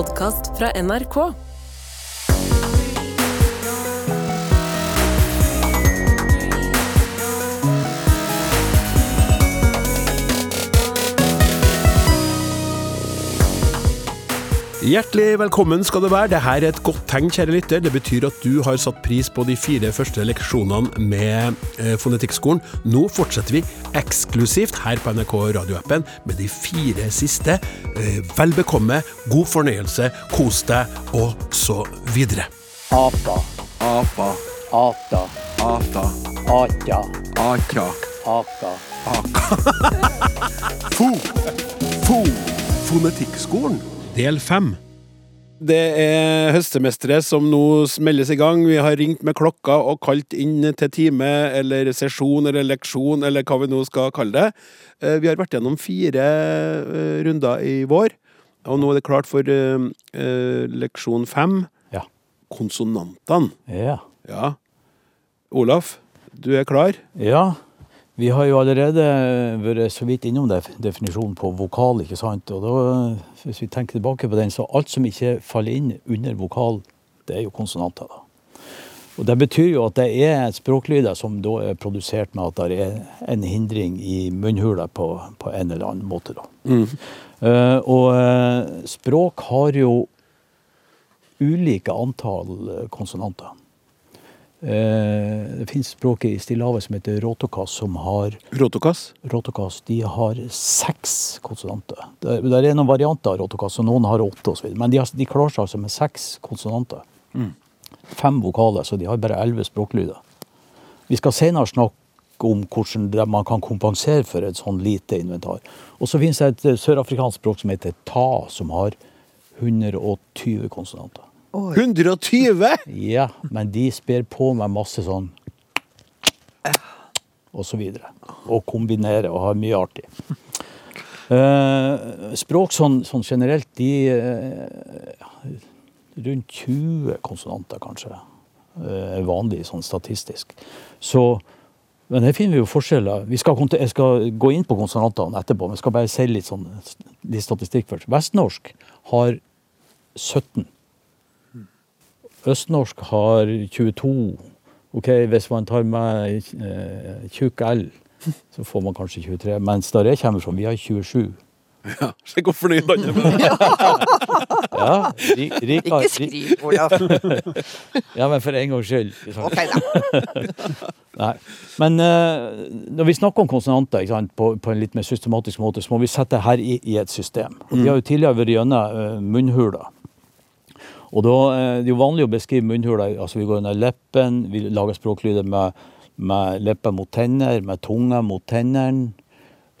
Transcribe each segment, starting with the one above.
podkast fra NRK. Hjertelig velkommen skal du være. Dette er et godt tegn, kjære lytter. Det betyr at du har satt pris på de fire første leksjonene med eh, Fonetikkskolen. Nå fortsetter vi eksklusivt her på NRK radioappen med de fire siste. Eh, vel bekomme, god fornøyelse, kos deg, og så videre. Apa, Apa, ata, ata, atja, atra, aka. Fo, fo, Fonetikkskolen. Del fem. Det er høstemestere som nå meldes i gang. Vi har ringt med klokka og kalt inn til time eller sesjon eller leksjon eller hva vi nå skal kalle det. Eh, Vi har vært gjennom fire eh, runder i vår, og nå er det klart for eh, leksjon fem. Ja. Konsonantene. Ja. Ja. Olaf, du er klar? ja. Vi har jo allerede vært så vidt innom def definisjonen på vokal, ikke sant. Og da, hvis vi tenker tilbake på den, så alt som ikke faller inn under vokal, det er jo konsonanter, da. Og Det betyr jo at det er språklyder som da er produsert med at det er en hindring i munnhula på, på en eller annen måte. da. Eh, og uh, språk har jo ulike antall konsonanter. Eh, det finnes språk i Stillehavet som heter rotokas, som har Rotokas? rotokas, de har seks konsonanter. Det, er noen varianter av rotokas, og noen har åtte osv. Men de, har, de klarer seg altså med seks konsonanter. Fem vokaler, så de har bare elleve språklyder. Vi skal senere snakke om hvordan man kan kompensere for et sånn lite inventar. Og så finnes det et eh, sørafrikansk språk som heter ta, som har 120 konsonanter. 120! Ja, men de sper på med masse sånn og så videre. Og kombinerer og har mye artig. Eh, språk sånn, sånn generelt, de eh, Rundt 20 konsonanter, kanskje, eh, er vanlig sånn statistisk. Så men her finner vi jo forskjeller. Vi skal, jeg skal gå inn på konsonantene etterpå, men jeg skal bare si litt, sånn, litt statistikk først. Vestnorsk har 17. Østnorsk har 22. Ok, Hvis man tar med eh, tjukk L, så får man kanskje 23. Mens der jeg kommer fra, vi har 27. Ja, Se hvor fornøyd han er med det. Ja, ri, rika, Ikke skriv, Olaf. Ja, men for en gangs skyld. ikke? Ok, da. Nei. Men eh, når vi snakker om konsonanter ikke sant, på, på en litt mer systematisk måte, så må vi sette det her i, i et system. Og Vi har jo tidligere vært gjennom munnhula. Og da eh, Det er jo vanlig å beskrive munnhula altså Vi går under leppen, vi lager språklyder med, med lepper mot tenner, med tunga mot tennene.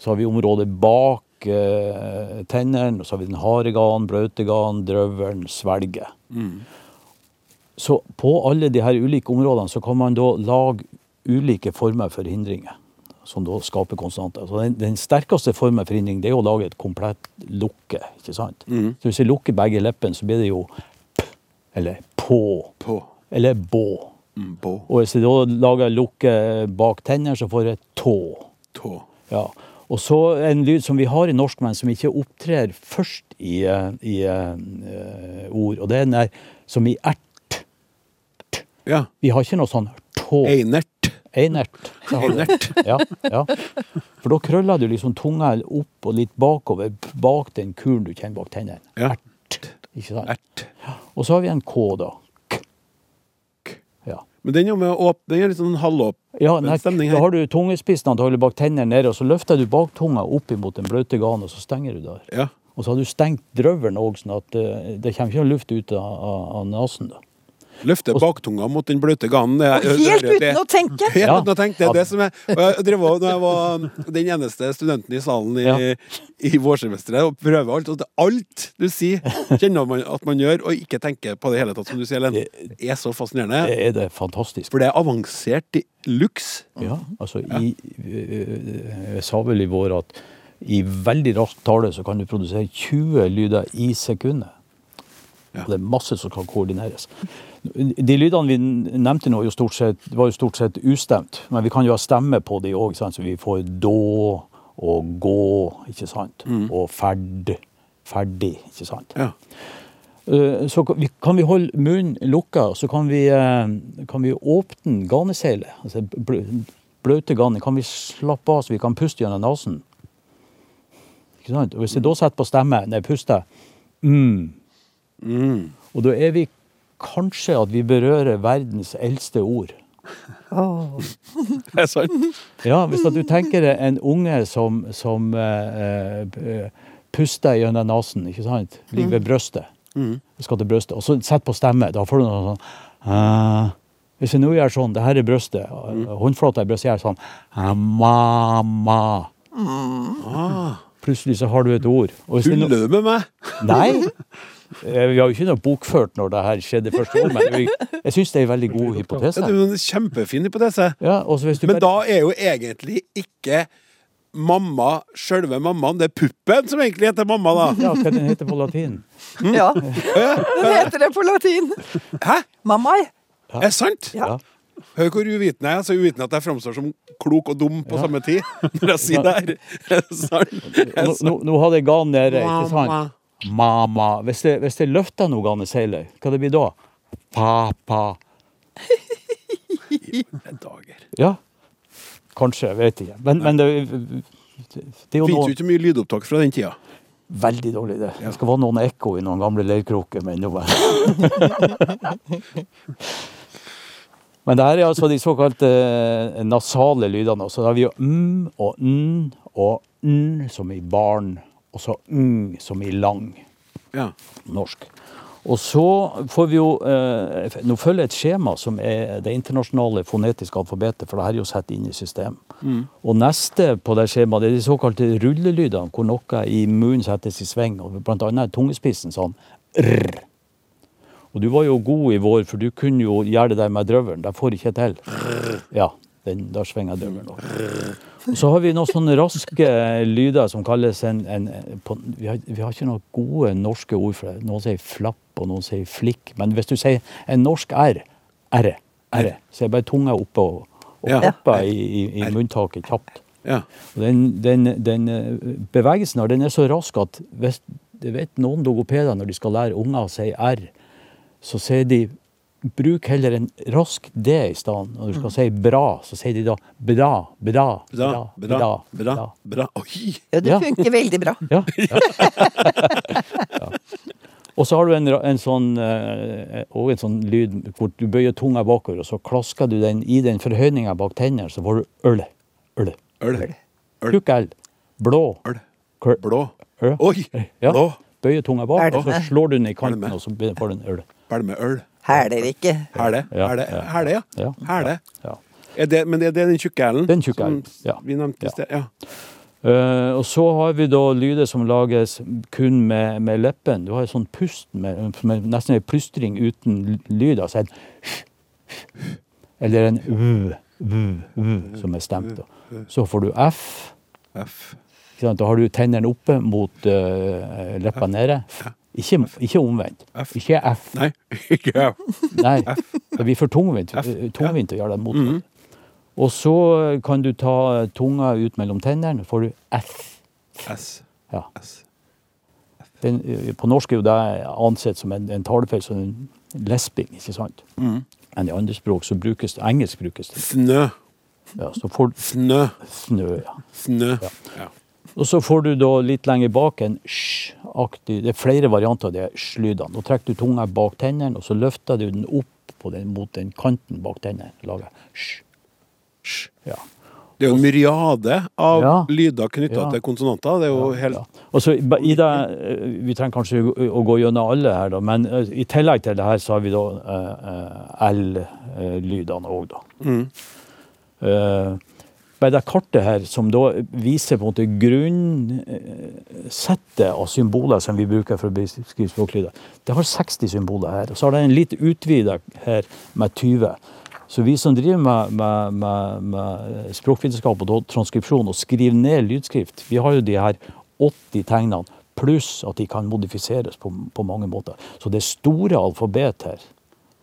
Så har vi området bak eh, tennene, og så har vi den harde ganen, blaute gan, drøvelen, svelget. Så på alle de her ulike områdene så kan man da lage ulike former for hindringer. Som da skaper konstanter. Så den, den sterkeste formen for hindring det er å lage et komplett lukke. ikke sant? Så Hvis jeg lukker begge leppene, så blir det jo eller på, På. eller bå. Mm, på. Og hvis jeg da lager lukke bak tennene, så får jeg tå. Tå. Ja. Og så en lyd som vi har i norsk, men som ikke opptrer først i, i uh, ord. Og det er den der som i ert. Ja. Vi har ikke noe sånn tå. Einert. Einert. Einert. Ja, ja. For da krøller du liksom tunga opp og litt bakover, bak den kulen du kjenner bak tennene. Ja. Ikke sant? Ert. Og så har vi en K, da. K. Ja. Men den er, med åp- den er litt sånn halvåp. Ja, nei, stemning da har du tungespissen antagelig bak tennene nede, og så løfter du baktunga opp imot den bløte ganen, og så stenger du der. Ja. Og så har du stengt drøvelen òg, sånn at eh, det kommer ikke noe luft ut av, av, av nesen. da. Løfter baktunga mot den bløte ganen. Helt det- uten å tenke. Helt Ja. uten å tenke. Det er det som er jeg drev Når jeg var den eneste studenten i salen i, Ja. i vårsemesteret og prøver alt, og alt du sier, kjenner man at man gjør, og ikke tenker på det hele tatt, som du sier, Ellen. Det er så fascinerende. Det er det fantastisk. For det er avansert i luks. Ja, altså i, øh, Jeg sa vel i vår at i veldig rask tale så kan du produsere 20 lyder i sekundet. Ja. Og det er masse som kan koordineres. De lydene vi nevnte nå, jo stort sett, var jo stort sett ustemt. Men vi kan jo ha stemme på de òg, så vi får då og gå, ikke sant. Og ferd. Ferdig, ikke sant. Ja. Eh, Så kan vi, holde munnen lukka, så kan vi, eh, kan vi åpne ganeseilet. Altså bløte ganen. Kan vi slappe av så vi kan puste gjennom nesen? Ikke sant? Og hvis jeg da setter på stemme når jeg puster mm, Og da er vi kanskje at vi berører verdens eldste ord. Oh. Det er sant. Ja, hvis du tenker deg en unge som, som eh, eh, puster gjennom nesen, ikke sant? Ligger ved brøstet. Skal til brøstet. Og så sett på stemme. Da får du noe sånn uh, Hvis jeg nå gjør sånn, det her er brøstet, mm. håndflata i brøstet gjør sånn Mamma. Plutselig så har du et ord. Og hvis du med meg? Nei. Eh, Vi har jo ikke noe bokført når det her skjedde første gang, men jeg, jeg syns det er en veldig god hypotese. Det er en kjempefin hypotese. Ja, og hvis du Men bare- da er jo egentlig ikke mamma sjølve mammaen, det er puppen som egentlig heter mamma, da. Ja, hva den heter på latin? Ja, den heter det på latin? Hæ? Mammai. Er det sant? Ja. Hør hvor uvitende jeg er. Så uvitende at jeg framstår som klok og dum på samme tid. Når jeg sier det her. Er det sant? Er Nå, det sant? nå, nå hadde jeg garn nede, ikke Mamma. sant? Mamma. Hvis jeg, hvis jeg løfter noe garneseilet, hva det blir da? Papa. I Dager. Ja. Kanskje, jeg vet ikke. Men, men det, det er jo Fins jo noe ikke mye lydopptak fra den tida. veldig dårlig, det. Det skal være noen ekko i noen gamle leirkroker, men nå Men det her er altså de såkalte eh, nasale lydene. Så da har vi jo m og n og n som i barn, og så ng som i lang. Ja. norsk. Og så får vi jo eh, Nå følger et skjema som er det internasjonale fonetiske alfabetet, for det her er jo satt inn i system. Og neste på det skjemaet det er de såkalte rullelydene, hvor noe i munnen settes i sving, og blant annet tungespissen sånn rr. Og du var jo god i vår, for du kunne jo gjøre det der med drøvelen. Det får ikke til til. Ja, den, da svinger drøvelen opp. Og så har vi noen sånne raske lyder som kalles en, en på, vi, har, vi har ikke noen gode norske ord for det. Noen sier flapp, og noen sier flikk. Men hvis du sier en norsk r, r, r, så er bare tunga oppe og, og Ja. hopper i, i, i munntaket kjapt. ja. Den, den, den eh, bevegelsen her, den er så rask at hvis, vet noen logopeder når de skal lære unger å si r, så sier de bruk heller en rask d i stedet. Når du skal si bra, så sier de da bra, bra, Bra, bra, bra, bra. Oi! Ja, det funker veldig bra. Ja. ja. Og så har du en, en sånn eh, og en sånn lyd hvor du bøyer tunga bakover, og så klasker du den i den forhøyninga bak tennene, så får du øl. Øl. Øl. Øl. Tjukk L. Blå. Øl. Blå. Øl. Oi! Ja. Blå. Bøyer tunga bak, og så slår du den i kanten, og så får du en øl. Belmeøl. Hæler ikke. Hæle. Ja, Hæle, ja. Hæle, ja. Ja. Hæle. Ja. Er det, men er det den tjukke L-en? Den tjukke hælen, ja. Vi nevnte i sted. Ja. Uh, og så har vi da lyder som lages kun med, med leppen. Du har en sånn pust med, med nesten en plystring uten lyd. Altså en Eller en v, v, v, som er stemt. Da. Så får du f. F. Ikke sant? Da har du tennene oppe mot uh, leppa nede. Ikke, ikke omvendt. F. Ikke f. Nei, ikke F. Nei, det blir for tungvint, tungvint å gjøre det motsatt. Og så kan du ta tunga ut mellom tennene, får du f. S. Ja. S. Den, eh, på norsk er jo det ansett som en, en talefeil, som en lesbing, ikke sant? Men i andre språk så brukes det, engelsk brukes det. Snø. Ja, så får du Snø. snø, ja. Snø. Ja. Og så får du da litt lenger bak en sj-aktig, det er flere varianter av de sj-lydene. Nå trekker du tunga bak tennene, og så løfter du den opp på den, mot den kanten bak tennene. Lager sj. Sj. Ja. Det er jo en myriade av Ja. lyder knytta Ja. til konsonanter. Det er jo helt Ja. Og så i- i det, eh, Vi trenger kanskje å gå gjennom alle her, da, men eh, i tillegg til det her så har vi da uh, eh, L-lydene òg, da. Eh, Bare det kartet her, som da viser på en måte grunnsettet av symboler som vi bruker for å beskrive språklyder, det har 60 symboler her. Og så har det en litt utvida her med 20. Så vi som driver med, med, med, med språkvitenskap og transkripsjon og skriver ned lydskrift, vi har jo de her 80 tegnene, pluss at de kan modifiseres på, på mange måter. Så det er store alfabet her.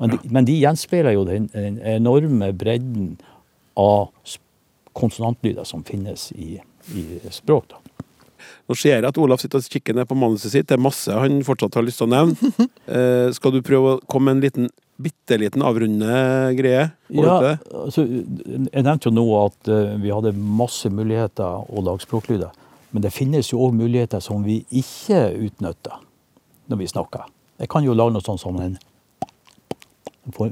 Men de, men de gjenspeiler jo den, den enorme bredden av sp- konsonantlyder som finnes i, i språk. Da. Nå ser jeg at Olaf sitter og kikker ned på manuset sitt. Det er masse han fortsatt har lyst til å nevne. Eh, skal du prøve å komme med en liten, bitte liten avrundende greie? Ja, altså, jeg nevnte jo nå at eh, vi hadde masse muligheter å lage språklyder. Men det finnes jo òg muligheter som vi ikke utnytter når vi snakker. Jeg kan jo lage noe sånt som en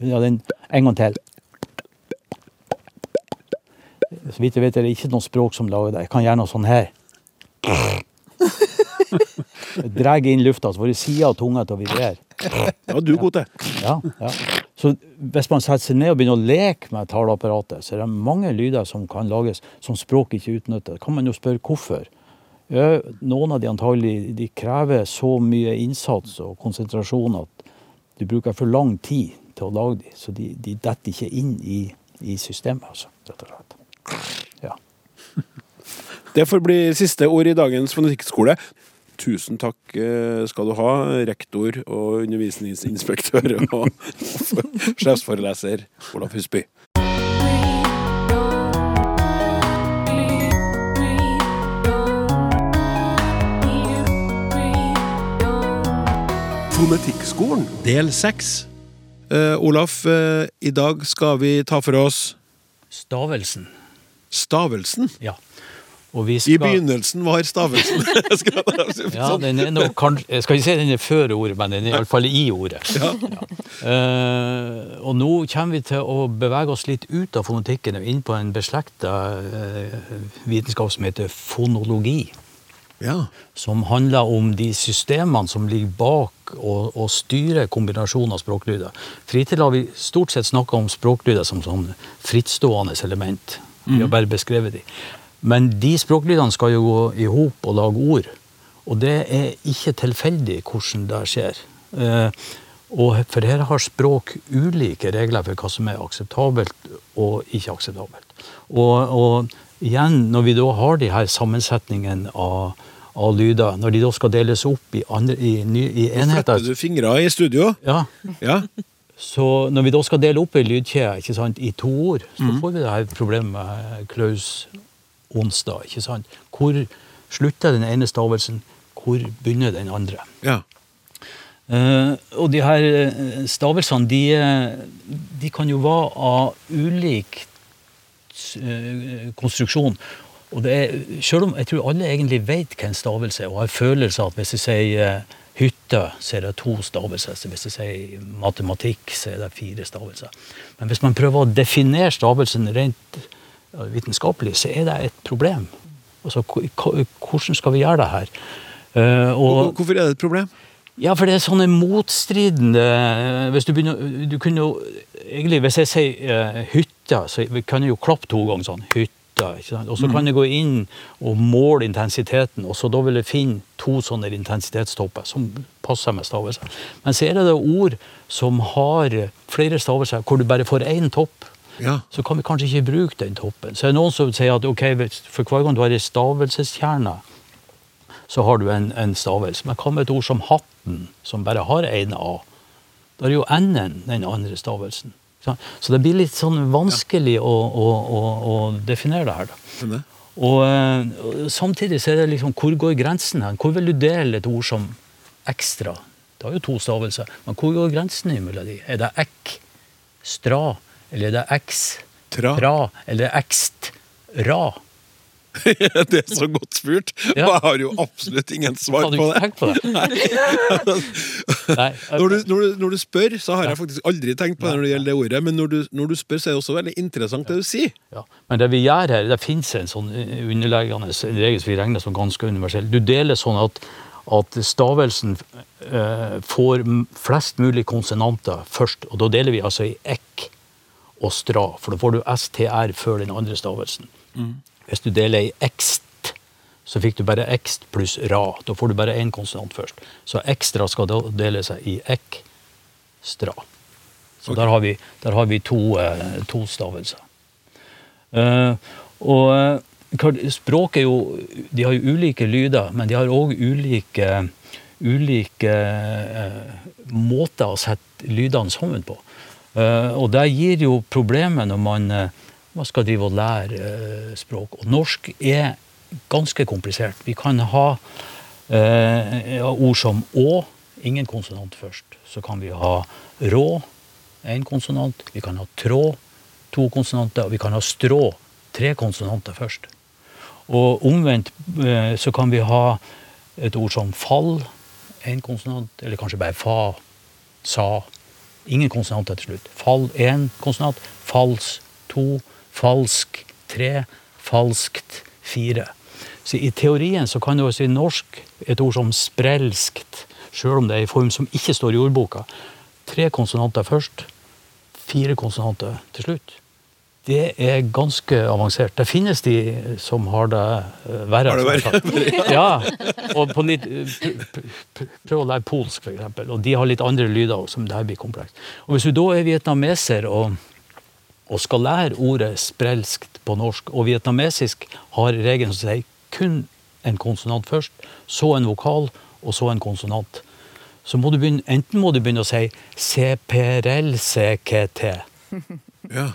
ja, den, En gang til. Så vidt jeg vet, er det ikke noe språk som lager det. Jeg kan gjøre noe sånn her. Drar inn lufta, så får jeg sida av tunga til å vibrere. Ja, du er god til. Ja, ja. Så hvis man setter seg ned og begynner å leke med taleapparatet, så er det mange lyder som kan lages som språk ikke utnytter. Kan man jo spørre hvorfor. Ja, noen av de antagelig de krever så mye innsats og konsentrasjon at du bruker for lang tid til å lage de, så de, de detter ikke inn i, i systemet, altså, rett og slett. Ja. Det får bli siste ord i dagens fonetikkskole. Tusen takk eh, skal du ha, rektor og undervisningsinspektør og sjefsforeleser Olaf Husby. Fonetikkskolen, del seks. Uh, Olaf, uh, i dag skal vi ta for oss Stavelsen. Stavelsen. Ja. Vi I begynnelsen var stavelsen. Ja, den er nok kanskje skal ikke si den er før ordet, men den er iallfall i ordet. Ja. Eh, og nå kommer vi til å bevege oss litt ut av fonetikken og inn på en beslekta uh, vitenskap som heter fonologi. Ja. Som handler om de systemene som ligger bak og, og styrer kombinasjonen av språklyder. Fritid har vi stort sett snakka om språklyder som sånn frittstående element. Vi har bare beskrevet de. Men de språklydene skal jo gå i hop og lage ord. Og det er ikke tilfeldig hvordan det skjer. Eh, og for her har språk ulike regler for hva som er akseptabelt og ikke akseptabelt. Og, og igjen, når vi da har de her sammensetningene av, av lyder, når de da skal deles opp i, andre, i, i enheter Fletter du fingra i studio? ja, Ja. Så når vi da skal dele opp ei lydkjede ikke sant, i to ord, så får vi det her problemet med Klaus onsdag. ikke sant? Hvor slutter den ene stavelsen? Hvor begynner den andre? ja. Uh, og de her eh, stavelsene, de, eh, de kan jo være av ulik uh, konstruksjon. Og det er, selv om jeg tror alle egentlig vet hva en stavelse er, og har følelse av at hvis jeg sier eh, hytte, så er det to stavelser. Så hvis jeg sier matematikk, så er det fire stavelser. Men hvis man prøver å definere stavelsen rent vitenskapelig, så er det et problem. Altså, hvordan skal vi gjøre det her? Eh, og, Hvorfor er det et problem? ja, for det er sånne motstridende Hvis du begynner du kunne jo, egentlig, Hvis jeg sier eh, hytte, så kan jeg jo klappe to ganger sånn. Hytte. Sant? Og så kan jeg gå inn og måle intensiteten, og så da vil jeg finne to sånne intensitetstopper som passer med stavelser. Men så er det det ord som har flere stavelser, hvor du bare får én topp. Ja. Så kan vi kanskje ikke bruke den toppen. Så er det noen som sier at ok, for hver gang du har ei stavelseskjerne, så har du en, en stavelse. Men hva med et ord som hatten, som bare har én A? Da er jo n-en den andre stavelsen. Så det blir litt sånn vanskelig å, å, å, å definere det her. da. Og, eh, samtidig så er det liksom, hvor går grensen her? Hvor vil du dele et ord som ekstra? Det har jo to stavelser, men hvor går grensen imellom de? Er det ekk, stra, eller er det eks, Tra. tra, eller ekst, ra? det er så godt spurt. Ja. Jeg har jo absolutt ingen svar på det. på det? Nei. Når du, når, du, når du spør, så har jeg faktisk aldri tenkt på det når det gjelder det ordet, men når du, når du spør, så er det også veldig interessant det du sier. Ja. Men det vi gjør her, det finnes en sånn underleggende en regel som vi regner som ganske universell. Du deler sånn at, at stavelsen eh, får flest mulig konsonanter først, og da deler vi altså i ekk og stra, for da får du str før den andre stavelsen. Hvis du deler i ekst, så fikk du bare ekst pluss ra. Da får du bare én konsonant først. Så ekstra skal dele seg i ekstra. Så Så der har vi, der har vi to, eh, to stavelser. Eh, og eh, språk er jo De har jo ulike lyder, men de har òg ulike, ulike uh, måter å sette lydene sammen på. Uh, og det gir jo problemer når man, eh, man skal drive og lære eh, språk. Og norsk er ganske komplisert. Vi kan ha eh, ord som å, ingen konsonant først. Så kan vi ha rå, én konsonant. Vi kan ha trå, to konsonanter. Og vi kan ha strå, tre konsonanter først. Og omvendt eh, så kan vi ha et ord som fall, én konsonant. Eller kanskje bare fa, sa. Ingen konsonanter til slutt. Fall én konsonant. falls to. Falsk tre. Falskt fire. Så I teorien så kan du også i norsk et ord som sprelskt, sjøl om det er i form som ikke står i ordboka. Tre konsonanter først, fire konsonanter til slutt. Det er ganske avansert. Det finnes de som har det eh, verre. Har det verre? Ja, og på litt, pr- Prøv å lære polsk, f.eks. Og de har litt andre lyder, som det her blir komplekst. Og Hvis du da er vietnameser og, og skal lære ordet sprelskt på norsk, og vietnamesisk har regelen som sier kun en konsonant først, så en vokal, og så en konsonant, så må du begynne, enten må du begynne å si CPRL-CKT Ja.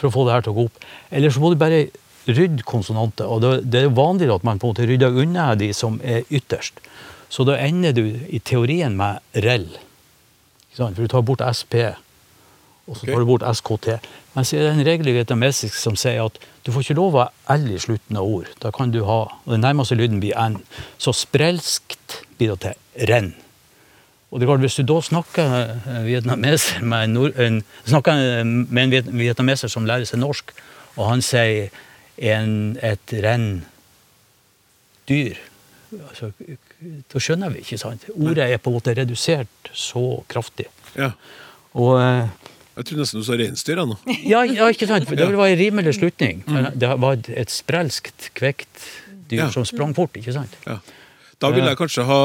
for å få det her til å gå opp. Eller så må du bare rydde konsonanter. Og det, det er vanligere at man på en måte rydder unna de som er ytterst. Så da ender du i teorien med rell. For du tar bort SP, og så tar du bort SKT. Men så er det en regel i vietnamesisk som sier at du får ikke lov å ha L i slutten av ord. Da kan du ha, og Den nærmeste lyden blir N. Så sprelskt blir det til renn. Og det er klart, Hvis du da snakker eh, vietnameser med en, en, snakker med en vietnameser som lærer seg norsk, og han sier en, et renn dyr altså, Da skjønner vi, ikke sant? Ordet er på en måte redusert så kraftig. ja. Og eh, Jeg tror nesten du sa reinsdyr, nå. ja, ja, ikke sant? For det var en rimelig slutning. Det var et, et sprelskt, kvekt dyr Ja. som sprang fort, ikke sant? Ja. Da ville jeg kanskje ha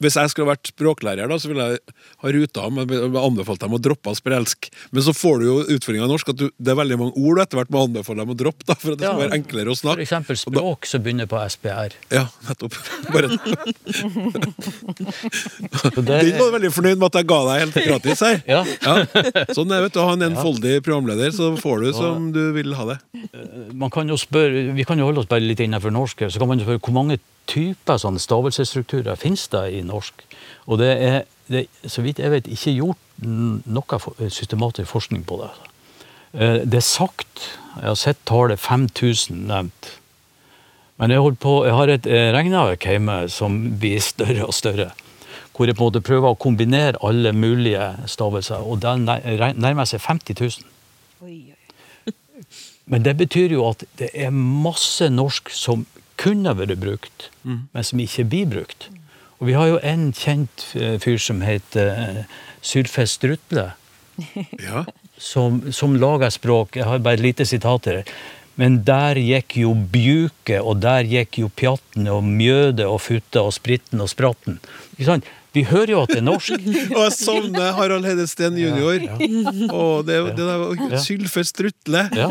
Hvis jeg skulle vært språklærer, da, så ville jeg ha ruta men anbefalt dem å droppe sprelsk. Men så får du jo utfordringa i norsk at du, det er veldig mange ord du etter hvert må anbefale dem å droppe, da, for at det skal være enklere å For snakke. eksempel Og da- språk som begynner på SPR. Ja, nettopp. Bare, det- Den var veldig fornøyd med at jeg ga deg helt gratis her. Ja. Sånn er vet du, ha en enfoldig programleder, så får du som du vil ha det. man kan jo spørre, Vi kan jo holde oss bare litt innenfor norsk. Så kan man jo spørre hvor mange typer sånne stavelsesstrukturer finnes det i norsk. Og det er, det så vidt jeg vet, ikke gjort noe systematisk forskning på det. Eh, Det er sagt, jeg har sett tallet 5000 nevnt. Men jeg, på, jeg har et eh, regneark hjemme som blir større og større. Hvor jeg på en måte prøver å kombinere alle mulige stavelser. Og den nærmer seg 50 000. Oi, oi. Men det betyr jo at det er masse norsk som kunne vært brukt, men som ikke blir brukt. Og vi har jo en kjent eh, fyr som heter eh, Sylfest Strutle, Ja. som, som lager språk. Jeg har bare et lite sitat her. Men der gikk jo bjuke, og der gikk jo pjatten, og mjøde og futte og spritten og spratten. Ikke sant? Vi hører jo at det er norsk. Og jeg savner Harald Hedesten jr. Å, det, det der var Sylfe Strutle. Ja.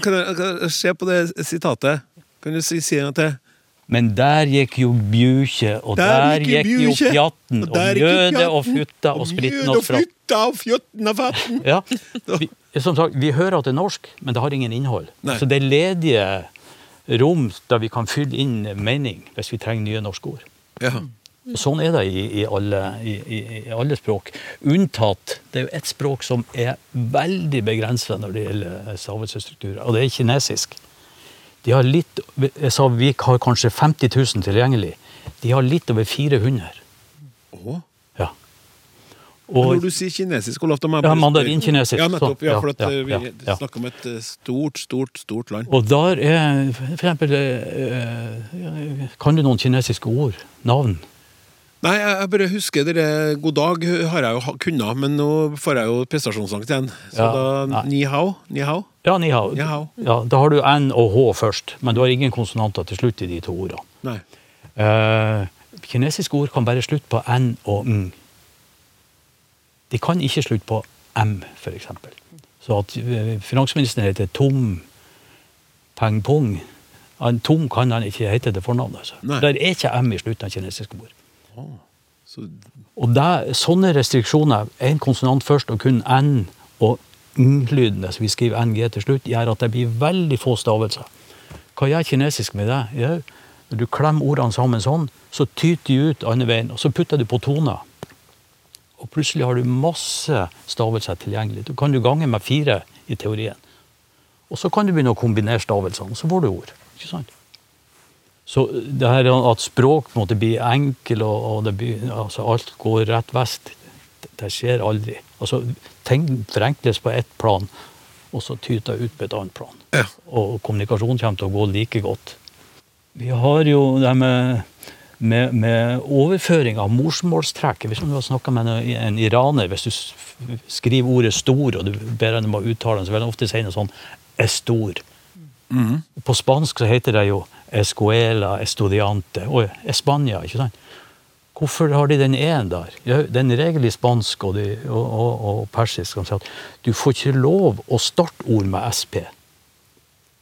Kan jeg, kan jeg se på det sitatet? Kan du si, si en til? Men der gikk jo Bjukje, og der, gikk, jo bjuke, pjatten, og og der gikk jo mjøde og futta og spritten mjød og og og fjotten og fatten. Ja. Vi, som sagt, vi hører at det er norsk, men det har ingen innhold. Nei. Så det er ledige rom der vi kan fylle inn mening hvis vi trenger nye norske ord. Ja. Og Sånn er det i, i, alle, i, i, alle språk. Unntatt det er jo ett språk som er veldig begrenset når det gjelder stavelsesstrukturer, og det er kinesisk. De har litt, jeg sa vi har kanskje 50 000 tilgjengelig. De har litt over 400. Å. Ja. Og Når du sier kinesisk, Olaf, da må jeg Ja, bare mandarinkinesisk, Ja, nettopp. Ja, for ja, eh, vi ja, ja. snakker om et eh, stort, stort, stort land. Og der er for eksempel eh, Kan du noen kinesiske ord? Navn? Nei, jeg, bare husker dere God dag har jeg jo kunnet, men nå får jeg jo prestasjonsangst igjen. Så Ja, da. Ni hao? Ni hao? Ja, ni hao. Ni hao. Ja, da har du N og H først, men du har ingen konsonanter til slutt i de to ordene. Nei. Eh, kinesiske ord kan bare slutte på N og Ng. De kan ikke slutte på M, f.eks. Så at eh, finansministeren heter Tom Peng Pung han, Tom kan han ikke hete det fornavnet. Altså. Der er ikke M i slutten av kinesiske ord. Så, Og det, sånne restriksjoner, én konsonant først og kun N og ng-lydene, så vi skriver NG til slutt, gjør at det blir veldig få stavelser. Hva gjør kinesisk med det? Jo, når du klemmer ordene sammen sånn, så tyter de ut andre veien, og så putter du på toner. Og plutselig har du masse stavelser tilgjengelig. Du kan du gange med fire i teorien. Og så kan du begynne å kombinere stavelsene, og så får du ord. Ikke sant? Så det her at språk måtte bli enkel, og, og det blir, altså alt går rett vest, det, det skjer aldri. Altså, ting forenkles på ett plan, og så tyter det ut på et annet plan. Ja. Og kommunikasjon kommer til å gå like godt. Vi har jo det med, med, med overføring av morsmålstrekk. Hvis du har snakka med en, en iraner, hvis du skriver ordet 'stor', og du ber henne om å uttale den, så vil han ofte si noe sånn 'estor'. På spansk så heter det jo 'escuela estudiante' og Spania. ikke sant? Hvorfor har de den e-en der? Det er en regel i spansk og, de, og, og, og persisk at du får ikke lov å starte ord med SP.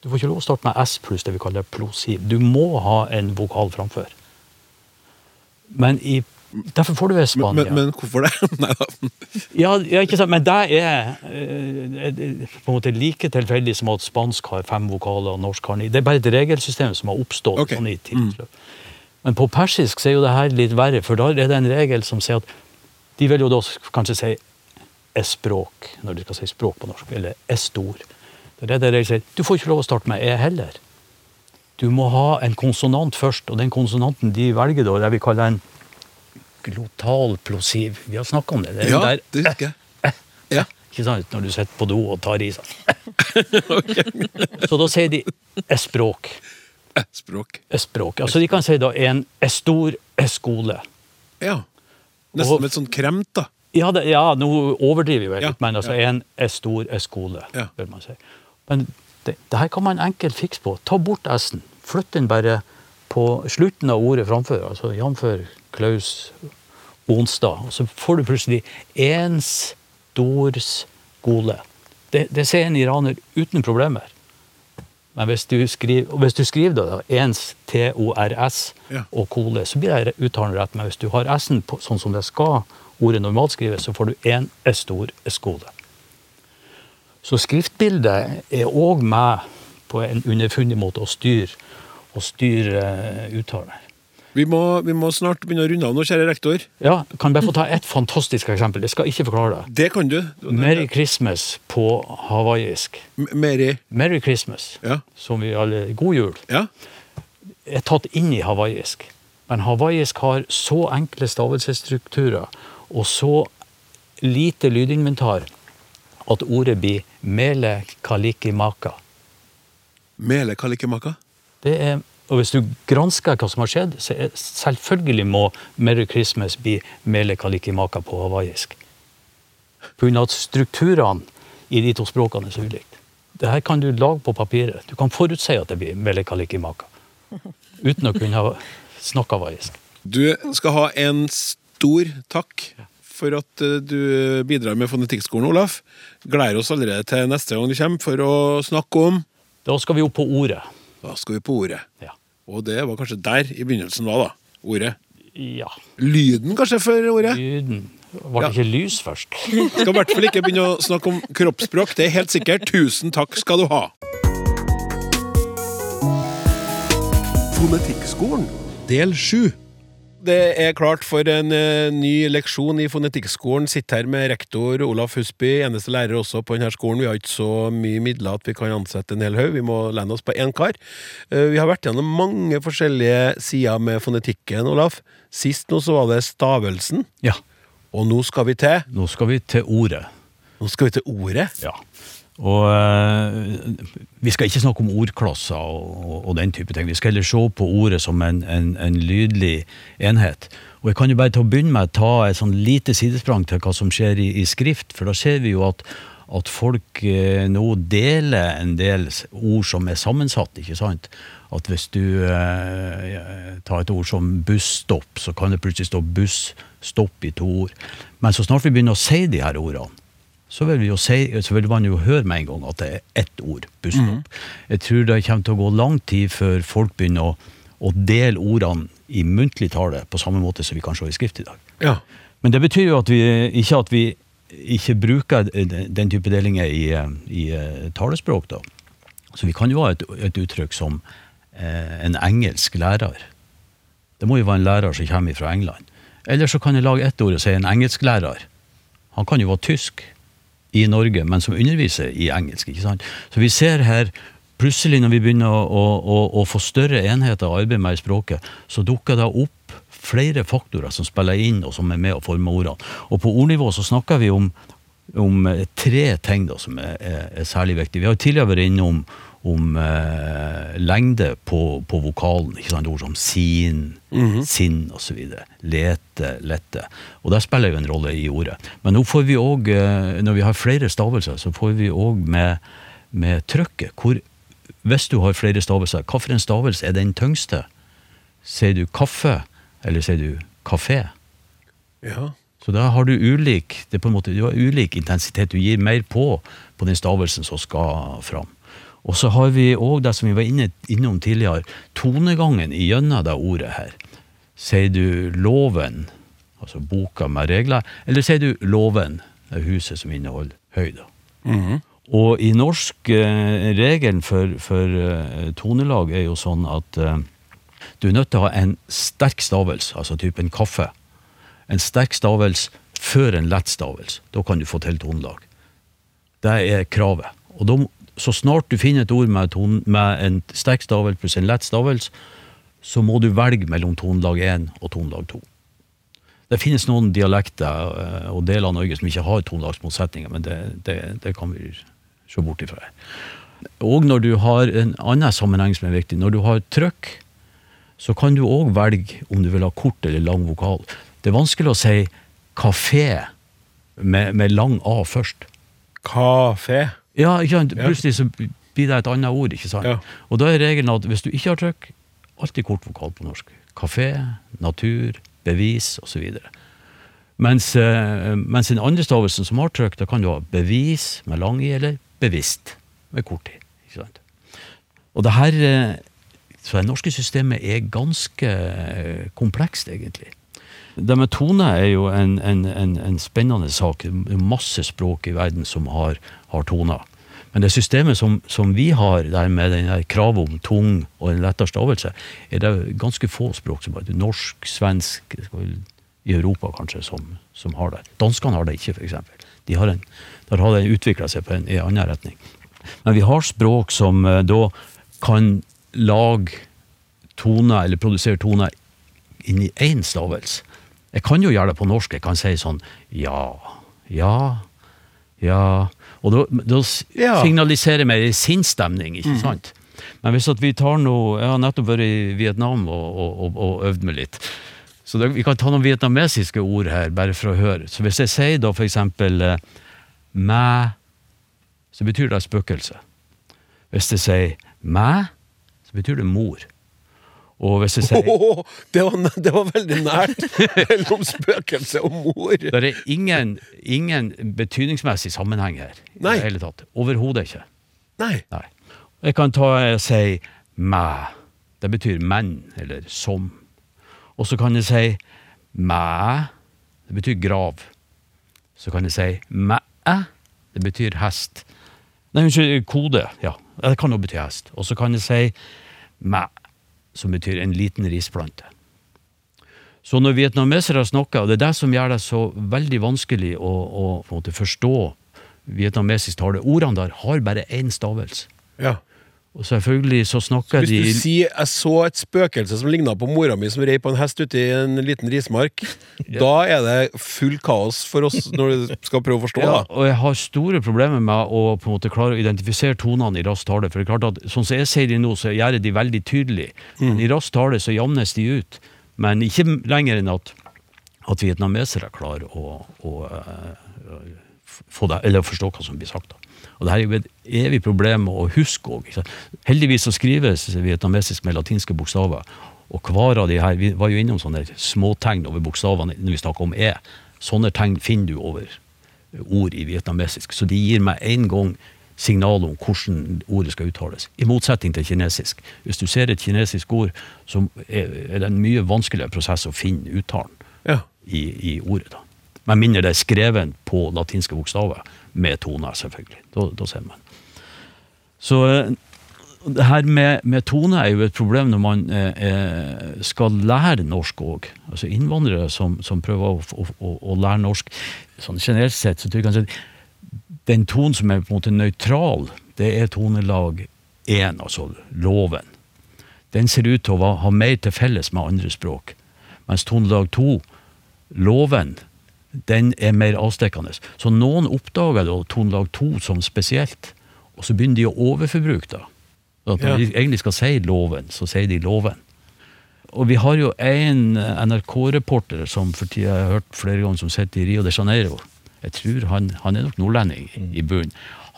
Du får ikke lov å starte med S pluss det vi kaller plosiv. Du må ha en vokal framfor. Men i, derfor får du være Spania. men, men hvorfor det? Nei da. Ja, ikke sant, men det er eh, eh, på en måte like tilfeldig som at spansk har fem vokaler og norsk har ni. Det er bare et regelsystem som har oppstått okay. sånn i tidsløp. Men på persisk så er jo det her litt verre, for da er det en regel som sier at de vil jo da kanskje si e-språk, når de skal si språk på norsk, eller e-stor. Det er det de sier. Du får ikke lov å starte med e heller. Du må ha en konsonant først, og den konsonanten de velger da, det vi kaller en glotal plosiv. Vi har snakka om det. det Ja, der det husker jeg. Ja. ikke sant? Når du sitter på do og tar i seg. Så da sier de e-språk. Språk. E-språk. Altså de kan si da en e-stor e-skole. Ja. Og- Nesten med et sånt kremt, da. Ja, det, ja, nå overdriver vi litt, Ja, men altså ja. en e-stor e-skole, Ja. vil man si. Men det, det her kan man enkelt fikse på. Ta bort s-en. Flytt den bare på slutten av ordet framfor, altså jf. Klaus onsdag. Og så får du plutselig én stor skole. Det, det ser en iraner uten problemer. Men hvis du skriver, hvis du skriver da, ens T-O-R-S Ja. og kole, så blir det uttalen rett. Men hvis du har S-en sånn som det skal, ordet normalt skrives, så får du én S-stor S-skole. Så skriftbildet er òg med på en underfundig måte å styre og styre eh, uttalen. Vi må, vi må snart begynne å runde av nå, kjære rektor. Ja, kan jeg bare få ta et fantastisk eksempel? Jeg skal ikke forklare det. Det kan du. Merry Christmas på hawaiisk. Merry. Merry Christmas, Ja. som vi alle God jul. Ja. er tatt inn i hawaiisk. Men hawaiisk har så enkle stavelsesstrukturer og så lite lydinventar at ordet blir mele kalikimaka. Mele kalikimaka. Det er, og hvis du gransker hva som har skjedd, så er selvfølgelig må Merry Christmas bli mele kalikimaka på hawaiisk. Av at strukturene i de to språkene er så ulikt. Det her kan du lage på papiret. Du kan forutse at det blir mele kalikimaka. Uten å kunne snakke hawaiisk. Du skal ha en stor takk for at eh, du bidrar med Fonetikkskolen, Olaf. Gleder oss allerede til neste gang du kommer for å snakke om Da skal vi opp på ordet. Da skal vi på ordet. Ja. Og det var kanskje der i begynnelsen var, da. Ordet. ja. Lyden, kanskje, for ordet. Lyden. Var det Ja. ikke lys først? Skal i hvert fall ikke begynne å snakke om kroppsspråk. Det er helt sikkert. Tusen takk skal du ha. Fonetikkskolen, del sju. Det er klart for en eh, ny leksjon i Fonetikkskolen. Sitter her med rektor Olaf Husby, eneste lærer også på denne skolen. Vi har ikke så mye midler at vi kan ansette en hel haug. Vi må lene oss på én kar. Eh, vi har vært gjennom mange forskjellige sider med fonetikken, Olaf. Sist nå så var det stavelsen, Ja. og nå skal vi til Nå skal vi til ordet. Nå skal vi til ordet. Ja. Og eh, vi skal ikke snakke om ordklosser og, og, og den type ting. Vi skal heller se på ordet som en, en, en lydlig enhet. Og jeg kan jo bare til å begynne med ta et sånn lite sidesprang til hva som skjer i, i skrift, for da ser vi jo at, at folk eh, nå deler en del ord som er sammensatt, ikke sant? At hvis du eh, tar et ord som busstopp, så kan det plutselig stå busstopp i to ord. Men så snart vi begynner å si de her ordene, så vil, vi jo si, så vil man jo høre med en gang at det er ett ord, busstopp. Jeg tror det kommer til å gå lang tid før folk begynner å, å dele ordene i muntlig tale på samme måte som vi kan se i skrift i dag. Ja. Men det betyr jo at vi, ikke at vi ikke bruker den den type delinger i, i eh, talespråk. da. Så vi kan jo ha et, et uttrykk som eh, en engelsk lærer. Det må jo være en lærer som kommer fra England. Eller så kan jeg lage ett ord og si en engelsklærer. Han kan jo være tysk i Norge, men som underviser i engelsk. ikke sant? Så vi ser her plutselig når vi begynner å, å, å, å få større enheter å arbeide med i språket, så dukker det opp flere faktorer som spiller inn, og som er med å forme ordene. Og på ordnivå så snakker vi om, om eh, tre ting da, som er, er, er særlig viktige. Vi har jo tidligere vært innom om eh, lengde på, på vokalen. ikke sant? Ord som sin, sinn osv. Lete, lette. Og der spiller jo en rolle i ordet. Men nå får vi òg, eh, når vi har flere stavelser, så får vi òg med, med trykket. Hvor, hvis du har flere stavelser, hvilken stavelse er den tyngste? Sier du kaffe, eller sier du kafé? Ja. Så da har du ulik det er på en måte, du har ulik intensitet. Du gir mer på på den stavelsen som skal fram. Og så har vi òg det som vi var inne, innom tidligere, tonegangen gjennom det ordet her. Sier du loven, altså boka med regler, eller sier du låven, det huset som inneholder høyder? Og i norsk eh, regelen for, for eh, tonelag er jo sånn at eh, du er nødt til å ha en sterk stavelse, altså typen kaffe. En sterk stavelse før en lett stavelse. Da kan du få til tonelag. Det er kravet. Og da, så snart du finner et ord med, ton, med en sterk stavelse pluss en lett stavelse, så må du velge mellom tonelag 1 og tonelag 2. Det finnes noen dialekter eh, og deler av Norge som ikke har tonelagsmotsetninger, men det, det, det kan vi se bort ifra. Og når du har en annen sammenheng som er viktig, når du har trykk, så kan du òg velge om du vil ha kort eller lang vokal. Det er vanskelig å si kafé med, med lang A først. Kafé. Ja, ikke sant? Plutselig så blir det et annet ord. ikke sant? Ja. Og da er regelen at hvis du ikke har trykk, alltid kort vokal på norsk. Kafé, natur, bevis osv. Mens, eh, mens den andre stavelsen som har trykk, da kan du ha bevis med lang i, eller bevisst med kort i. ikke sant? Og det her, eh, så det norske systemet er ganske eh, komplekst, egentlig. Det med tone er jo en, en, en, en spennende sak. Masse språk i verden som har, har toner. Men det systemet som, som vi har, der med den kravet om tung og en lettere stavelse, er det ganske få språk som har det. Norsk, svensk, i Europa kanskje, som, som har det. Danskene har det ikke, f.eks. De har en, der har det utvikla seg på en, i en annen retning. Men vi har språk som eh, da kan lage toner, eller produsere toner, i én stavelse. Jeg kan jo gjøre det på norsk. Jeg kan si sånn ja, ja, ja. Og da, da Ja. signaliserer meg sinnsstemning, ikke sant? Men hvis vi tar noe Jeg har nettopp vært i Vietnam og, og, og, og øvd meg litt. Så det, vi kan ta noen vietnamesiske ord her, bare for å høre. Så hvis jeg sier da for eksempel eh, mæ, så betyr det spøkelse. Hvis jeg sier mæ, så betyr det mor. Og hvis jeg sier Åh, det, var, det var veldig nært mellom spøkelse og mor. Det er ingen, ingen betydningsmessig sammenheng her. i Nei. det hele tatt. Overhodet ikke. Nei. Nei. Jeg kan ta og si mæ. Det betyr menn, eller som. Og så kan jeg si mæ. Det betyr grav. Så kan jeg si mæ. Det betyr hest. Nei, unnskyld, kode. Ja, det kan jo bety hest. Og så kan jeg si mæ, som betyr en liten risplante. Så når vietnamesere snakker, og det er det som gjør det så veldig vanskelig å, å forstå vietnamesisk tale, ordene der har bare én stavelse. Ja. Og selvfølgelig så snakker de Hvis de du sier 'jeg så et spøkelse som ligna på mora mi som rei på en hest ute i en liten rismark', da er det full kaos for oss når du skal prøve å forstå. ja, da. og jeg har store problemer med å på en måte klare å identifisere tonene i rask tale. For det er klart at sånn som jeg sier de nå, så gjør jeg de veldig tydelig. Men i rask tale så jamnes de ut. Men ikke lenger enn at, at vietnamesere klarer å, å å, få det, eller forstå hva som blir sagt. da. Og det her er jo et evig problem å huske òg. Heldigvis så skrives vietnamesisk med latinske bokstaver. Og hver av de her, Vi var jo innom sånne småtegn over bokstavene når vi snakker om E. Sånne tegn finner du over ord i vietnamesisk. Så de gir meg en gang signal om hvordan ordet skal uttales. I motsetning til kinesisk. Hvis du ser et kinesisk ord, så er det en mye vanskeligere prosess å finne uttalen Ja. i, i ordet. da. Med mindre det er skrevet på latinske bokstaver, med toner, selvfølgelig. Da, da ser man. Så, eh, det her med, med tone er jo et problem når man eh, eh skal lære norsk òg. Altså innvandrere som, som prøver å, å, å, lære norsk. Sånn generelt sett så tror jeg kanskje at den tonen som er på en måte nøytral, det er tonelag én, altså loven. Den ser ut til å ha mer til felles med andre språk. Mens tonelag to, loven, den er mer avstikkende. Så noen oppdager da tonelag to som spesielt, og så begynner de å overforbruke det. Når Ja. de egentlig skal si loven, så sier de loven. Og vi har jo en NRK-reporter som for tida jeg har hørt flere ganger som sitter i Rio de Janeiro. Jeg tror han, han er nok nordlending i bunnen.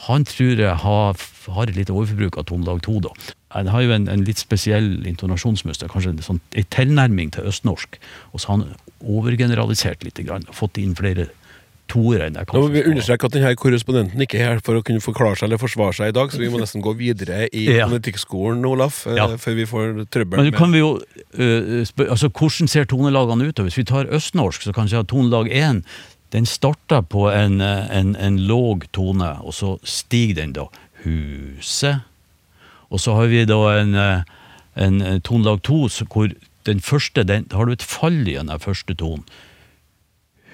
Han tror jeg har, har et lite overforbruk av tonelag to, da. Han har jo en, en litt spesiell intonasjonsmønster, kanskje en, sånn, en tilnærming til østnorsk. Og så har han overgeneralisert litt, grann, og fått inn flere toere enn jeg Nå må vi understreke at denne korrespondenten ikke er her for å kunne forklare seg eller forsvare seg i dag, så vi må nesten gå videre i Ja. politikkskolen, Olaf, eh, Ja. før vi får trøbbel Men med kan vi jo uh, altså Hvordan ser tonelagene ut? Hvis vi tar østnorsk, så kan vi ha tonelag 1 den starter på en, øh, en, en låg tone, og så stiger den da. Huset. Og så har vi da en, øh, en, en tonelag 2 hvor den første, den, har du et fall i den første tonen.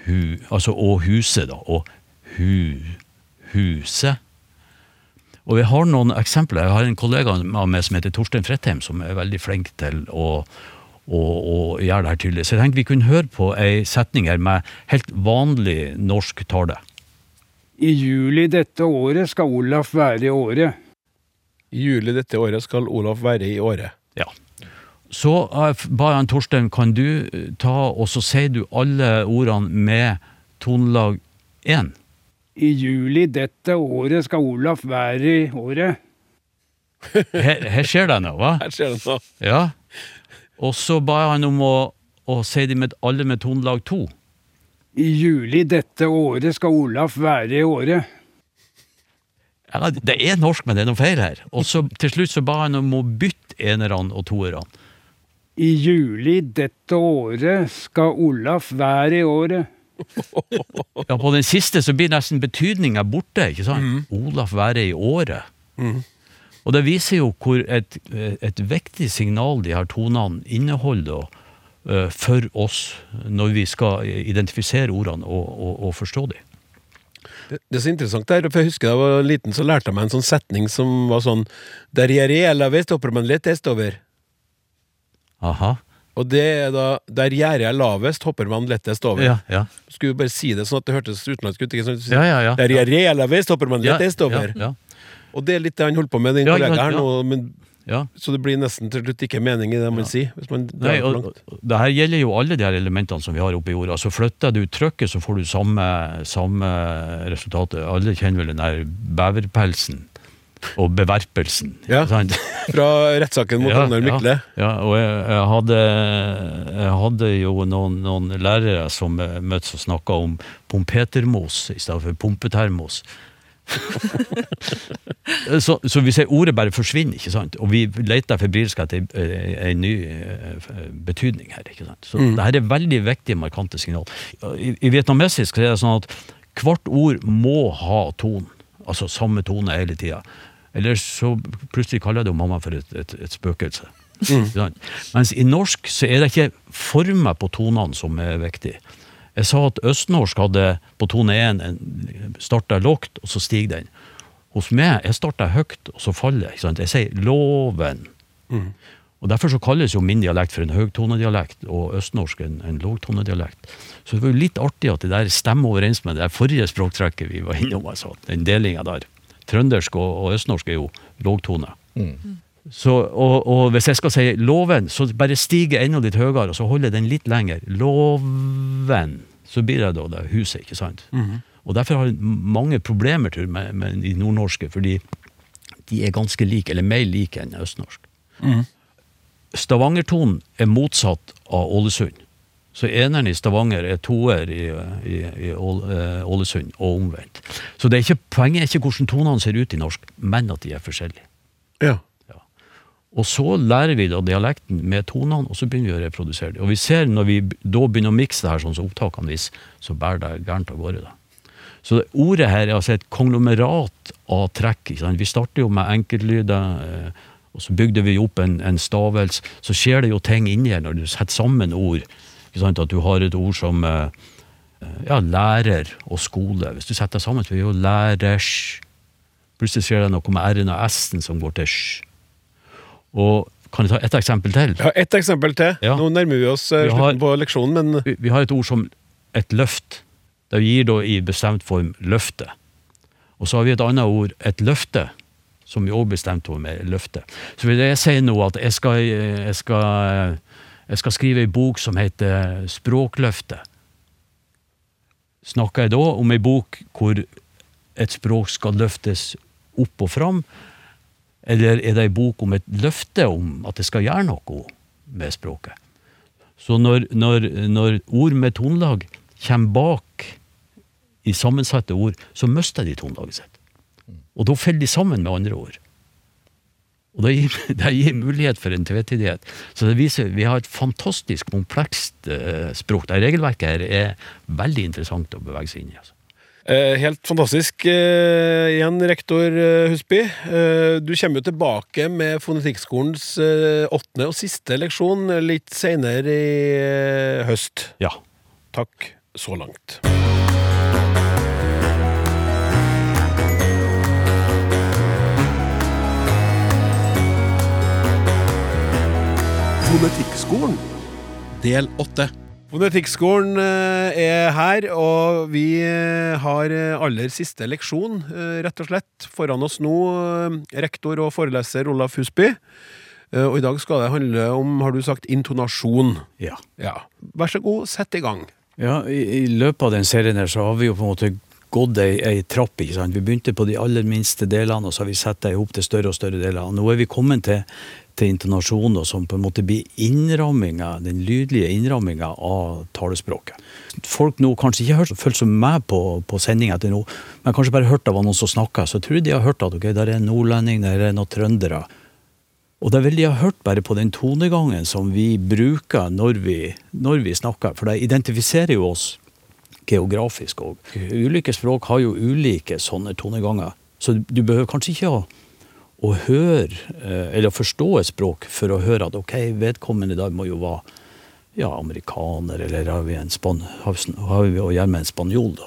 Hu, altså og huset, da. Og hu, huset. Og vi har noen eksempler. Jeg har en kollega av meg som heter Torstein Fredheim, som er veldig flink til å, å, å gjøre det her tydelig. Så jeg tenkte vi kunne høre på ei setning her med helt vanlig norsk tale. I juli dette året skal Olaf være i året. I juli dette året skal Olaf være i året. Ja. Så eh, ba jeg Torstein, kan du eh, ta og så sier du alle ordene med tonelag 1? I juli dette året skal Olaf være i året. Her, her skjer det noe, hva? Her skjer det nå. Ja. Og så ba jeg han om å, å si det med, alle med tonelag 2. I juli dette året skal Olaf være i året. Ja, det er norsk, men det er noe feil her. Og så til slutt så ba han om å bytte enerne og toerne. I juli dette året skal Olaf være i året. Ja, på den siste så blir nesten betydninga borte, ikke sant? Olaf være i året. Og det viser jo hvor et, et viktig signal de her tonene inneholder uh, for oss når vi skal identifisere ordene og, og, og forstå dem. Det, er så interessant der, for jeg husker da jeg var liten, så lærte jeg meg en sånn setning som var sånn Der jeg er la vest, hopper man lett over. Aha. Og det er da Der gjerdet er lavest, hopper man lettest over. Ja, ja. Skulle bare si det sånn at det hørtes utenlandsk ut. Ikke sant? Ja, ja, ja. Der gjerdet er lavest, hopper man lettest over. Ja, ja, Og det er litt det han holder på med, den Ja, kollega ja, her nå. Men, ja. så det blir nesten til slutt ikke mening i det man sier. Hvis man Nei, og, det her gjelder jo alle de her elementene som vi har oppe i jorda. Så flytter du trykket, så får du samme, samme resultatet. Alle kjenner vel den der beverpelsen og beverpelsen. Ja. Fra rettssaken mot Ja, Mykle. Ja, ja, og jeg, jeg, hadde, jeg hadde jo noen, noen lærere som eh, møttes og snakka om pompetermos i stedet for pumpetermos. så, så vi ser ordet bare forsvinner, ikke sant? og vi leter febrilsk etter eh, en ny eh, betydning her. ikke sant? Så det her er veldig viktige, markante signal. I, I vietnamesisk så er det sånn at hvert ord må ha ton, altså samme tone hele tida. Eller så plutselig kaller det mamma for et, et, et spøkelse. Mm. Mens i norsk så er det ikke former på tonene som er viktig. Jeg sa at østnorsk hadde på tone 1 starta lågt, og så stiger den. Hos meg jeg starta høyt, og så faller jeg. ikke sant? Jeg sier 'loven'. Og Derfor så kalles jo min dialekt for en høgtonedialekt, og østnorsk en, en lågtonedialekt. Så det var jo litt artig at det der stemmer overens med det der forrige språktrekket vi var innom. altså, Den delinga der. Trøndersk og, og østnorsk er jo lågtone. Så, og, og hvis jeg skal si loven, så bare stiger enda litt høyere, og så holder jeg den litt lenger. Loven. Så blir det da det huset, ikke sant? Og derfor har jeg mange problemer jeg, med, med de nordnorske, fordi de er ganske like, eller mer like enn østnorsk. Stavangertonen er motsatt av Ålesund. Så eneren i Stavanger er toer i, i, i eh, Ålesund, og omvendt. Så det er ikke, poenget er ikke hvordan tonene ser ut i norsk, men at de er forskjellige. Ja. Og så lærer vi da dialekten med tonene, og så begynner vi å reprodusere det. Og vi ser når vi da begynner å mikse det her sånn som opptakene viser, så bærer det gærent av gårde. da. Så det, ordet her er altså et konglomerat av trekk. Vi starter jo med enkeltlyder, eh, Og så bygde vi opp en, en stavelse. Så skjer det jo ting inni her når du setter sammen ord. At du har et ord som eh, ja, lærer og skole. Hvis du setter det sammen, så blir det jo lærers. Plutselig skjer det noe med r-en og s-en som går til sj. Og kan jeg ta ett eksempel til? Ja, Ett eksempel til. Ja. Nå nærmer vi oss vi slutten har- på leksjonen, men Vi, vi har et ord som et løft. Det gir da i bestemt form løfte. Og så har vi et annet ord, et løfte, som vi også bestemt form er løfte. Så vil jeg si nå at jeg skal, jeg skal, jeg skal skrive ei bok som heter Språkløftet. Snakker jeg da om ei bok hvor et språk skal løftes opp og fram, eller er det ei bok om et løfte om at det skal gjøre noe med språket? Så når, når, når ord med tonelag kommer bak i sammensatte ord, så mister de tonelaget sitt. Og da faller de sammen med andre ord. Og det gir, det gir mulighet for en tvetydighet. Så det viser vi har et fantastisk komplekst eh, språk. Det regelverket her er veldig interessant å bevege seg inn i. Altså. Eh, helt fantastisk. Eh, igjen, rektor eh, Husby. Eh, du kommer jo tilbake med Fonetikkskolens åttende og siste leksjon litt seinere i høst. Ja. Takk så langt. Fonetikkskolen. Del 8. Fonetikkskolen eh, er her, og vi eh, har eh, aller siste leksjon, rett og slett. Foran oss nå rektor og foreleser Olaf Husby. Og i dag skal det handle om, har du sagt, intonasjon. ja. Ja. Vær så god, sett i gang. Ja, i, I løpet av den serien her så har vi jo på en måte gått ei, ei trapp. ikke sant? Vi begynte på de aller minste delene, og så har vi satt det i hop til større og større deler. Og nå er vi kommet til, til intonasjon, og som på en måte blir innramminga, den lydlige innramminga av talespråket. Folk nå kanskje ikke har hørt- som meg på, på sendinga til nå, men kanskje bare hørt av noen som snakker, så tror de har hørt at ok, der er en nordlending, der er noen trøndere. Og det vel de har hørt bare på den tonegangen som vi bruker når vi, når vi snakker, for det identifiserer jo oss geografisk òg. Ulike språk har jo ulike sånne toneganger, så du behøver kanskje ikke å, å høre eh, eller forstå et språk for å høre at ok, vedkommende dag må jo være ja, amerikaner, eller har vi, en span, har vi- å gjøre med en spanjol, da.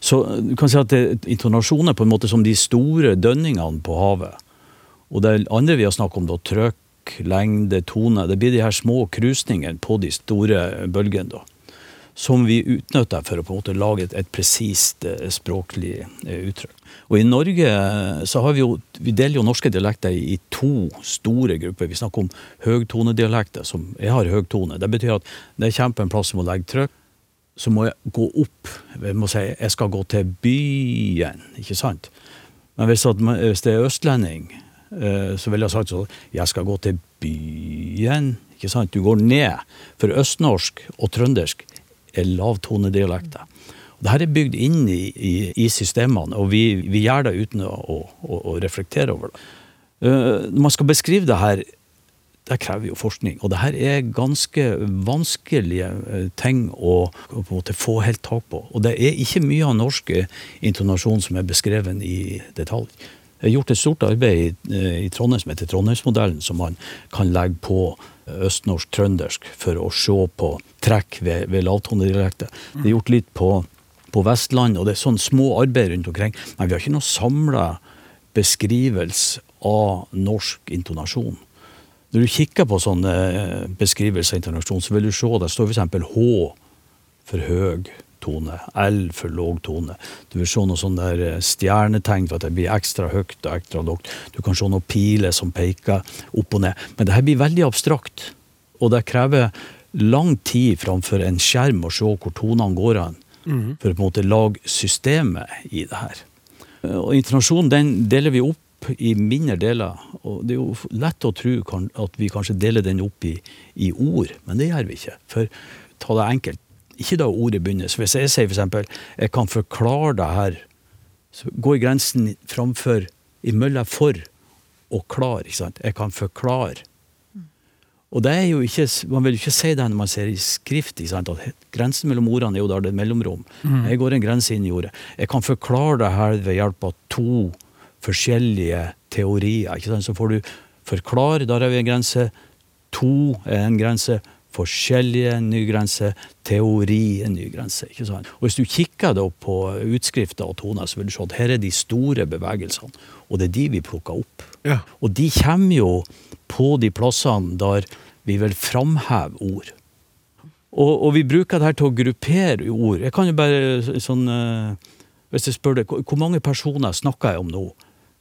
Så eh, du kan si at det, intonasjon er på en måte som de store dønningene på havet. Og det andre vi har snakket om, da, trøkk, lengde, tone, det blir de her små krusningene på de store bølgene. da som vi utnytter for å på en måte lage et, et presist eh, språklig eh, uttrykk. Og I Norge eh, så har vi jo, vi deler jo norske dialekter i, i to store grupper. Vi snakker om høgtonedialekter, som jeg har høgtone. Det betyr at når jeg kommer på en plass som må legge trykk, så må jeg gå opp. Jeg må si jeg skal gå til byen, ikke sant? Men hvis, at, hvis det er østlending, så ville jeg sagt sånn Jeg skal gå til byen. Ikke sant? Du går ned. For østnorsk og trøndersk er lavtonedialekter. Og Dette er bygd inn i, i, i systemene, og vi, vi gjør det uten å, å, å, reflektere over det. Eh, Når man skal beskrive det her, det krever jo forskning. Og det her er ganske vanskelige eh, ting å, måte få helt tak på. Og det er ikke mye av norsk eh, intonasjon som er beskrevet i detalj. Det er gjort et stort arbeid i, i Trondheim som heter Trondheimsmodellen, som man kan legge på østnorsk, trøndersk, for å se på trekk ved, ved lavtonedialekter. Det er gjort litt på, på Vestland, og det er sånn små arbeid rundt omkring. Men vi har ikke noe samla beskrivelse av norsk intonasjon. Når du kikker på sånne eh, beskrivelser av intonasjon, så vil du se det står f.eks. H for høg tone, L for låg tone. Du vil se noe sånn der eh, stjernetegn for at det blir ekstra høyt og ekstra lågt. Du kan se noen piler som peker opp og ned. Men det her blir veldig abstrakt, og det krever lang tid framfor en skjerm å se hvor tonene går an, for å på en måte lage systemet i det her. Og Internasjonen den deler vi opp i mindre deler. og Det er jo lett å tro at vi kanskje deler den opp i, i ord, men det gjør vi ikke. For ta det enkelt. Ikke da ordet begynner. Så hvis jeg sier f.eks.: Jeg kan forklare det her, så går grensen framfor imellom for og klar. ikke sant? Jeg kan forklare. Og det er jo ikke, Man vil jo ikke si det når man ser i skrift. ikke sant? At Grensen mellom ordene er jo der det er mellomrom. Jeg går en grense inn i ordet. Jeg kan forklare det her ved hjelp av to forskjellige teorier. ikke sant? Så får du Forklar, der er vi en grense. To er en grense. Forskjellige nygrenser, ny grense. Teori er nygrenser. ikke sant? Og Hvis du kikker da på utskrifter og toner, så vil du se at her er de store bevegelsene. Og det er de vi plukker opp. Ja. Og de kommer jo på de plassene der vi vil framheve ord. Og, og vi bruker det her til å gruppere ord. Jeg kan jo bare sånn eh, Hvis jeg spør deg, hvor mange personer snakker jeg om nå?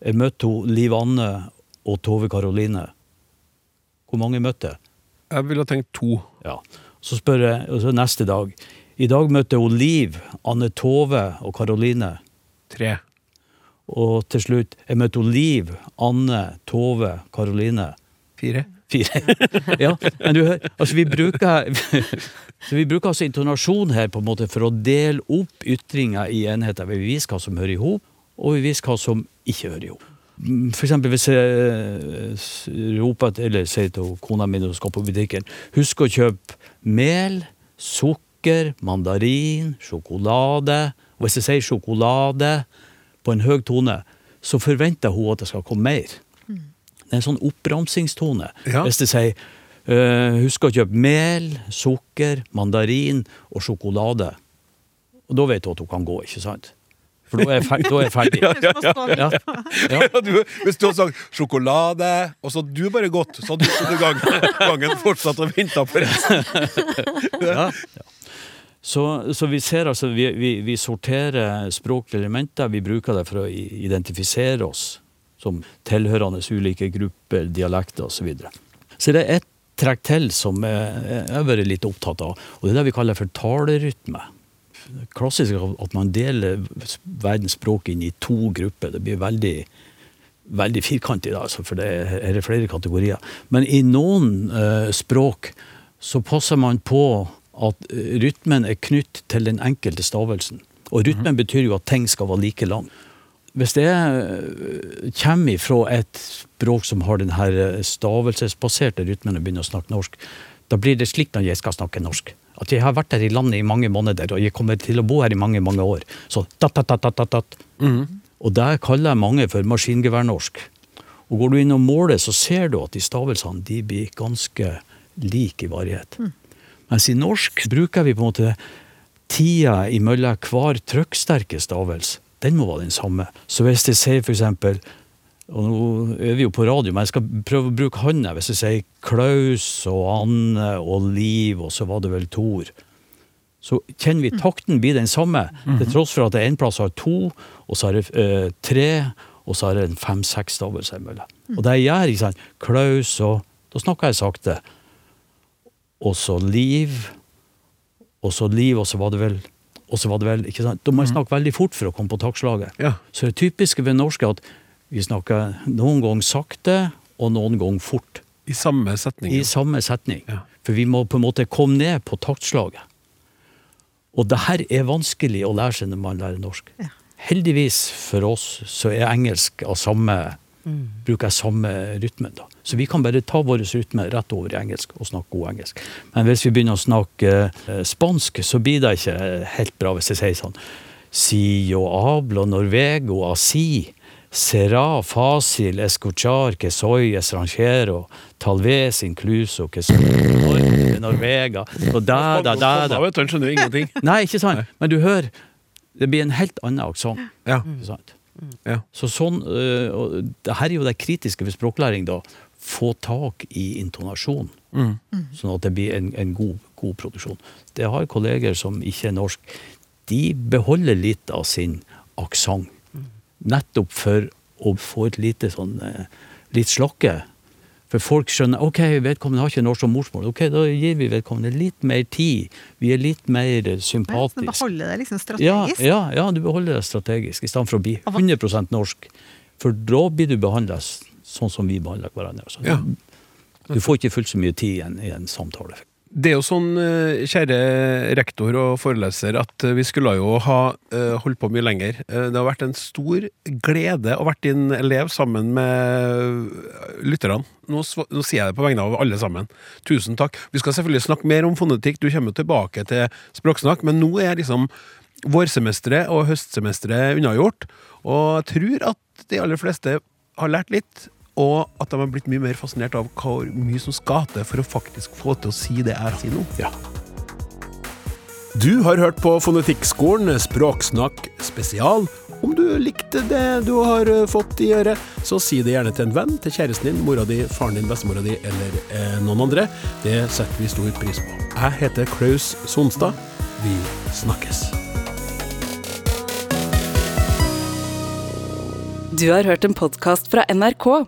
Jeg møtte Liv Anne og Tove Karoline. Hvor mange møtte jeg? Jeg ville tenkt to. Ja. Så spør jeg og så neste dag. I dag møtte hun Liv, Anne Tove og Karoline. Tre. Og til slutt jeg møtte hun Liv, Anne, Tove, Karoline. Fire. Fire. ja, men du hører, altså vi bruker så vi bruker altså intonasjon her på en måte for å dele opp ytringer i enheter. Vi viser hva som hører i hop, og vi viser hva som ikke hører i hop. Eksempel hvis jeg eh, roper eller sier til kona mi når hun skal på butikken Husk å kjøpe mel, sukker, mandarin, sjokolade. Og hvis jeg sier sjokolade på en høy tone, så forventer hun at det skal komme mer. Det er en sånn oppramsingstone. Ja. Hvis jeg sier eh, husk å kjøpe mel, sukker, mandarin og sjokolade. Og da vet hun at hun kan gå, ikke sant? For da er jeg ferdig. Da er jeg ferdig. Ja, ja. Ja, du, hvis du hadde sagt sjokolade, og så hadde du bare gått, så hadde du stått i gang, gangen fortsatt og venta på resten. Ja. Så, så vi ser altså, vi, vi, vi sorterer språklige elementer, vi bruker det for å identifisere oss som tilhørende ulike grupper, dialekter osv. Så, videre. så det er ett trekk til som jeg har vært litt opptatt av, og det er det vi kaller for talerytme. Klassisk at man deler verdens språk inn i to grupper. Det blir veldig veldig firkantig, da, altså, for det er, det flere kategorier. Men i noen eh, språk så passer man på at eh, rytmen er knytt til den enkelte stavelsen. Og rytmen betyr jo at ting skal være like lang. Hvis det eh, kommer fra et språk som har den her stavelsesbaserte rytmen og begynner å snakke norsk, da blir det slik når jeg skal snakke norsk. At jeg har vært her i landet i mange måneder, og jeg kommer til å bo her i mange, mange år. Så dat, dat, dat, dat, dat, Mm. Og det kaller jeg mange for maskingeværnorsk. Og går du inn og måler, så ser du at de stavelsene de blir ganske like i varighet. Mens i norsk bruker vi på en måte tida imellom hver trykksterke stavelse. Den må være den samme. Så hvis jeg sier for eksempel og nå er vi jo på radio, men jeg skal prøve å bruke hånda. Hvis jeg sier Klaus og Anne og Liv, og så var det vel Tor, så kjenner vi takten blir den samme. Til tross for at det en plass har to, og så har det eh, tre, og så har det en fem-seks stavelser imellom. Og det jeg gjør, ikke sant, Klaus og Da snakker jeg sakte. Og så Liv, og så Liv, og så var det vel og så var det vel, ikke sant? Da må jeg snakke veldig fort for å komme på taktslaget. Ja. Så det typiske ved norsk er at vi snakker noen ganger sakte og noen ganger fort I samme setning. i samme setning. Ja. For vi må på en måte komme ned på taktslaget. Og det her er vanskelig å lære seg når man lærer norsk. Heldigvis for oss så er engelsk av samme bruker jeg samme rytmen. da. Så vi kan bare ta vår rytme rett over i engelsk og snakke god engelsk. Men hvis vi begynner å snakke eh, spansk, så blir det ikke helt bra hvis jeg sier sånn Si yo hablo norvego así. Será fácil escuchar que soy extranjero, tal vez incluso que soy Norvega. Og da, da, da, Da Han skjønner ingenting. Nei, ikke sant? Men du hører, det blir en helt annen aksent. Ja. Ja. Så sånn, uh, det her er jo det kritiske ved språklæring, da. Få tak i intonasjon, sånn at det blir en, en god, god produksjon. Det har kolleger som ikke er norsk. De beholder litt av sin aksent. Nettopp for å få et lite sånn eh, litt slakke. For folk skjønner ok, vedkommende har ikke norsk som morsmål. Ok, Da gir vi vedkommende litt mer tid. Vi er litt mer sympatiske. Du sympatiske. beholde det liksom Ja, strategisk. ja, ja, du beholder det strategisk, i stedet for å bli 100 norsk. For da blir du behandla sånn som vi behandler hverandre. Altså. Ja. Du får ikke fullt så mye tid i en, i en samtale. Det er jo sånn, eh, kjære rektor og foreleser, at eh, vi skulle jo ha eh, holdt på mye lenger. Det har vært en stor glede å vært din elev sammen med lytterne. Nå, nå sier jeg det på vegne av alle sammen. Tusen takk. Vi skal selvfølgelig snakke mer om fonetikk, du kommer tilbake til språksnakk, men nå er liksom vårsemesteret og høstsemesteret unnagjort. Og jeg tror at de aller fleste har lært litt, og at de har blitt mye mer fascinert av hvor mye som skal til for å faktisk få til å si det jeg sier nå. Ja. Du har hørt på Fonetikkskolen Språksnakk spesial. Om du likte det du har eh, fått i øret, så si det gjerne til en venn, til kjæresten din, mora di, faren din, bestemora di eller eh, noen andre. Det setter vi stor pris på. Jeg heter Klaus Sonstad. Vi snakkes. Du har hørt en podkast fra NRK.